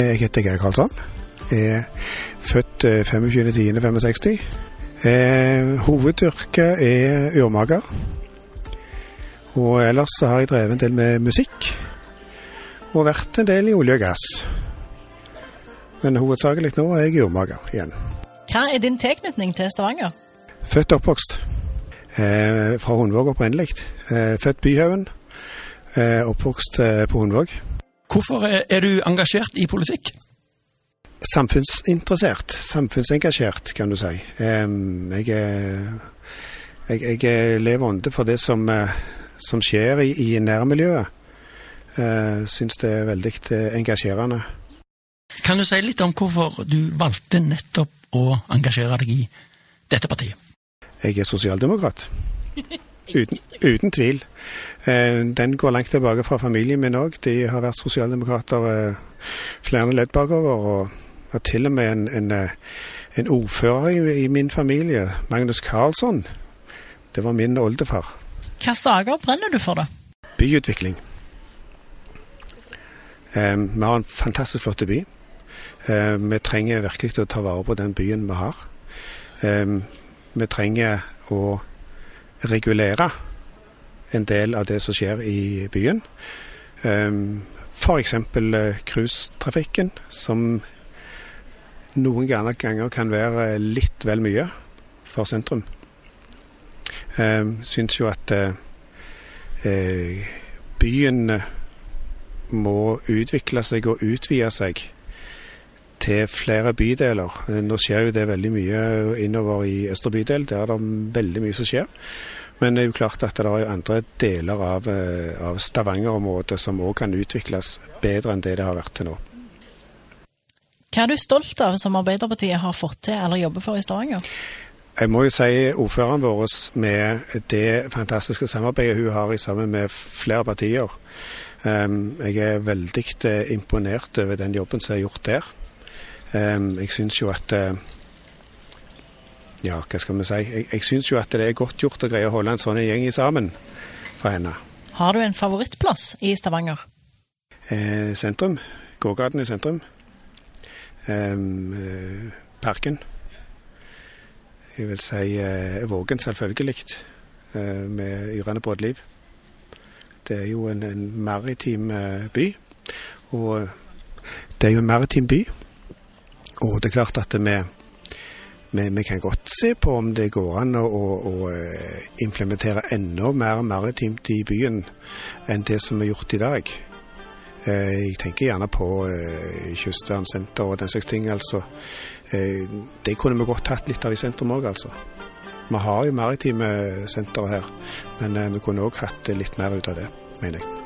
Jeg heter Geir Karlsson. Jeg er født eh, 25.10.65. Eh, hovedyrket er urmaker. Og ellers har jeg drevet en del med musikk. Og vært en del i olje og gass. Men hovedsakelig nå er jeg urmaker igjen. Hva er din tilknytning til Stavanger? Født og oppvokst. Eh, fra Hundvåg opprinnelig. Eh, født Byhaugen. Eh, oppvokst eh, på Hundvåg. Hvorfor er du engasjert i politikk? Samfunnsinteressert. Samfunnsengasjert, kan du si. Jeg, jeg, jeg lever ånde for det som, eh, som skjer i, i nærmiljøet. Uh, Syns det er veldig eh, engasjerende. Kan du si litt om hvorfor du valgte nettopp å engasjere deg i dette partiet? Jeg er sosialdemokrat. Uten, uten tvil. Eh, Den går langt tilbake fra familien min òg. De har vært sosialdemokrater eh, flere ledd bakover. Og har til og med en, en, eh, en ordfører i, i min familie, Magnus Karlsson. Det var min oldefar. Hva saker brenner du for, da? Byutvikling. Vi har en fantastisk flott by. Vi trenger virkelig å ta vare på den byen vi har. Vi trenger å regulere en del av det som skjer i byen. F.eks. cruisetrafikken, som noen ganger kan være litt vel mye for sentrum. Syns jo at eh, eh, byen eh, må utvikle seg og utvide seg til flere bydeler. Eh, Nå skjer jo det veldig mye innover i Østre bydel, der er det veldig mye som skjer. Men det er jo klart at det er jo andre deler av, eh, av Stavanger-området som òg kan utvikles bedre enn det det har vært til nå. Hva er du stolt av som Arbeiderpartiet har fått til eller jobber for i Stavanger? Jeg må jo si ordføreren vår med det fantastiske samarbeidet hun har sammen med flere partier. Um, Jeg er veldig eh, imponert over den jobben som er gjort der. Um, Jeg syns jo at eh, Ja, hva skal vi si? Jeg, jeg syns jo at det er godt gjort å greie å holde en sånn gjeng i sammen for henne. Har du en favorittplass i Stavanger? Eh, sentrum. Gågaten i sentrum. Um, eh, parken. Jeg vil si eh, Vågen, selvfølgelig, eh, med yrende båtliv. Det er jo en, en maritim eh, by. Og det er jo en maritim by. Og det er klart at vi, vi, vi kan godt se på om det går an å, å, å eh, implementere enda mer maritimt i byen enn det som er gjort i dag. Eh, Jeg tenker gjerne på eh, kystvernsenter og den slags ting. altså. Det kunne vi godt hatt litt av i sentrum òg, altså. Vi har jo maritime sentre her, men vi kunne òg hatt litt mer ut av det, mener jeg.